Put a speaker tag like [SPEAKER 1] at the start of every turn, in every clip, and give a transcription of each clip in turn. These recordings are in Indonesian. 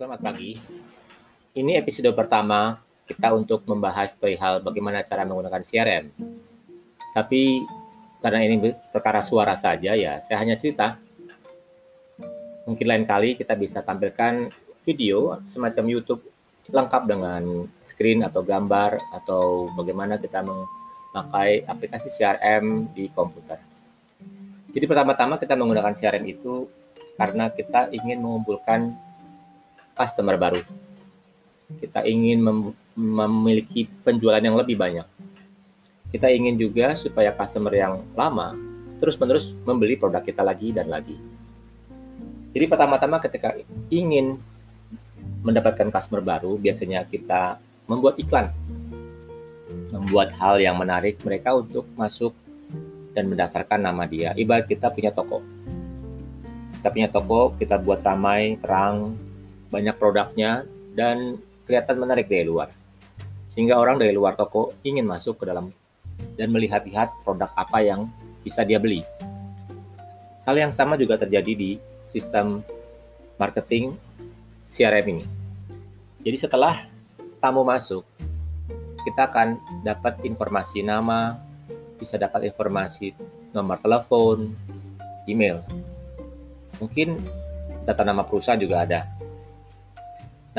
[SPEAKER 1] Selamat pagi. Ini episode pertama kita untuk membahas perihal bagaimana cara menggunakan CRM. Tapi karena ini perkara suara saja ya, saya hanya cerita. Mungkin lain kali kita bisa tampilkan video semacam YouTube lengkap dengan screen atau gambar atau bagaimana kita memakai aplikasi CRM di komputer. Jadi pertama-tama kita menggunakan CRM itu karena kita ingin mengumpulkan customer baru. Kita ingin mem memiliki penjualan yang lebih banyak. Kita ingin juga supaya customer yang lama terus-menerus membeli produk kita lagi dan lagi. Jadi pertama-tama ketika ingin mendapatkan customer baru, biasanya kita membuat iklan. Membuat hal yang menarik mereka untuk masuk dan mendaftarkan nama dia. Ibarat kita punya toko. Kita punya toko, kita buat ramai, terang, banyak produknya, dan kelihatan menarik dari luar. Sehingga orang dari luar toko ingin masuk ke dalam dan melihat-lihat produk apa yang bisa dia beli. Hal yang sama juga terjadi di sistem marketing CRM ini. Jadi setelah tamu masuk, kita akan dapat informasi nama, bisa dapat informasi nomor telepon, email. Mungkin data nama perusahaan juga ada.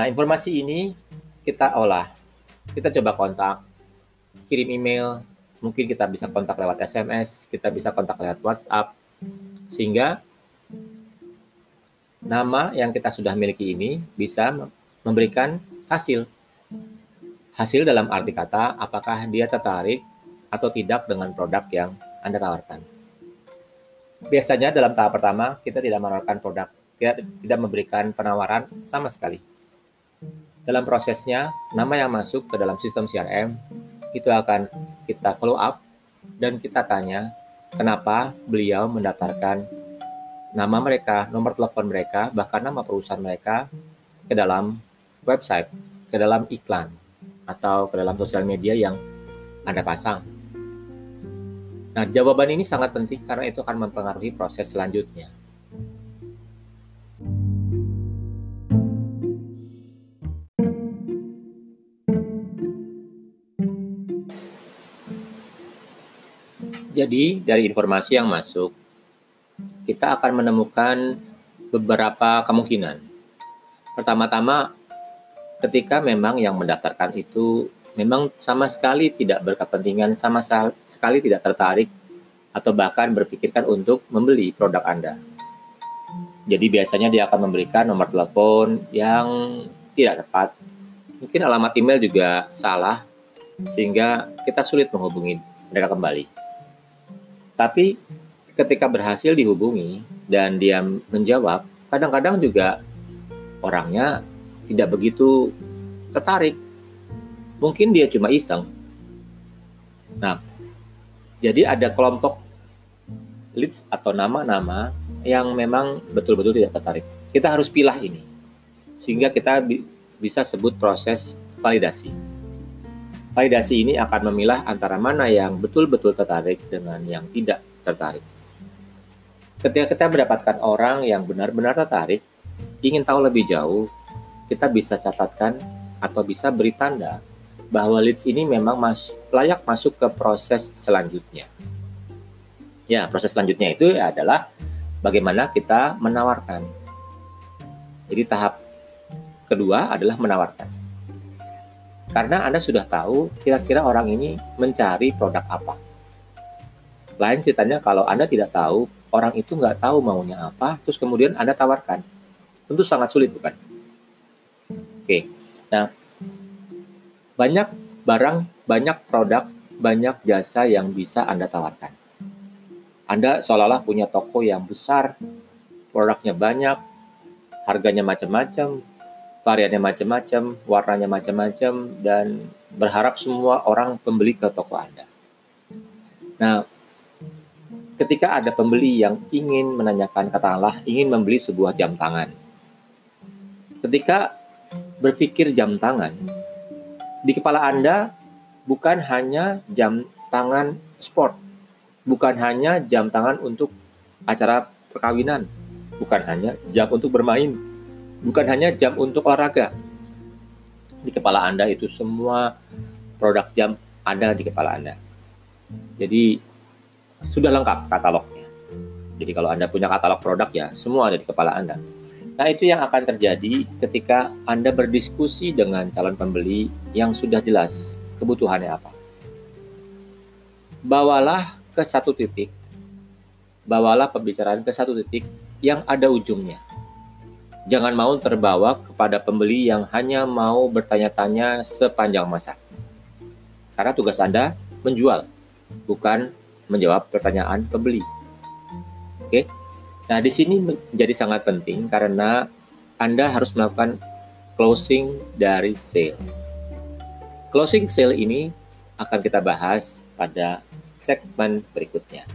[SPEAKER 1] Nah, informasi ini kita olah. Kita coba kontak, kirim email, mungkin kita bisa kontak lewat SMS, kita bisa kontak lewat WhatsApp, sehingga nama yang kita sudah miliki ini bisa memberikan hasil. Hasil dalam arti kata, apakah dia tertarik atau tidak dengan produk yang Anda tawarkan. Biasanya dalam tahap pertama kita tidak menawarkan produk, kita tidak memberikan penawaran sama sekali. Dalam prosesnya, nama yang masuk ke dalam sistem CRM itu akan kita follow up dan kita tanya kenapa beliau mendaftarkan nama mereka, nomor telepon mereka, bahkan nama perusahaan mereka ke dalam website, ke dalam iklan, atau ke dalam sosial media yang Anda pasang. Nah, jawaban ini sangat penting karena itu akan mempengaruhi proses selanjutnya. Jadi, dari informasi yang masuk, kita akan menemukan beberapa kemungkinan. Pertama-tama, ketika memang yang mendaftarkan itu memang sama sekali tidak berkepentingan, sama sekali tidak tertarik, atau bahkan berpikirkan untuk membeli produk Anda. Jadi biasanya dia akan memberikan nomor telepon yang tidak tepat. Mungkin alamat email juga salah, sehingga kita sulit menghubungi mereka kembali. Tapi ketika berhasil dihubungi dan dia menjawab, kadang-kadang juga orangnya tidak begitu tertarik mungkin dia cuma iseng. Nah, jadi ada kelompok leads atau nama-nama yang memang betul-betul tidak tertarik. Kita harus pilah ini sehingga kita bi bisa sebut proses validasi. Validasi ini akan memilah antara mana yang betul-betul tertarik dengan yang tidak tertarik. Ketika kita mendapatkan orang yang benar-benar tertarik, ingin tahu lebih jauh, kita bisa catatkan atau bisa beri tanda bahwa leads ini memang mas layak masuk ke proses selanjutnya. Ya, proses selanjutnya itu adalah bagaimana kita menawarkan. Jadi tahap kedua adalah menawarkan. Karena Anda sudah tahu kira-kira orang ini mencari produk apa. Lain ceritanya kalau Anda tidak tahu, orang itu nggak tahu maunya apa, terus kemudian Anda tawarkan. Tentu sangat sulit, bukan? Oke, nah banyak barang, banyak produk, banyak jasa yang bisa Anda tawarkan. Anda seolah-olah punya toko yang besar, produknya banyak, harganya macam-macam, variannya macam-macam, warnanya macam-macam, dan berharap semua orang pembeli ke toko Anda. Nah, ketika ada pembeli yang ingin menanyakan katakanlah ingin membeli sebuah jam tangan. Ketika berpikir jam tangan, di kepala Anda bukan hanya jam tangan sport, bukan hanya jam tangan untuk acara perkawinan, bukan hanya jam untuk bermain, bukan hanya jam untuk olahraga. Di kepala Anda itu semua produk jam ada di kepala Anda. Jadi sudah lengkap katalognya. Jadi kalau Anda punya katalog produk ya semua ada di kepala Anda. Nah, itu yang akan terjadi ketika Anda berdiskusi dengan calon pembeli yang sudah jelas kebutuhannya apa. Bawalah ke satu titik, bawalah pembicaraan ke satu titik yang ada ujungnya. Jangan mau terbawa kepada pembeli yang hanya mau bertanya-tanya sepanjang masa. Karena tugas Anda menjual, bukan menjawab pertanyaan pembeli. Oke. Nah, di sini menjadi sangat penting karena Anda harus melakukan closing dari sale. Closing sale ini akan kita bahas pada segmen berikutnya.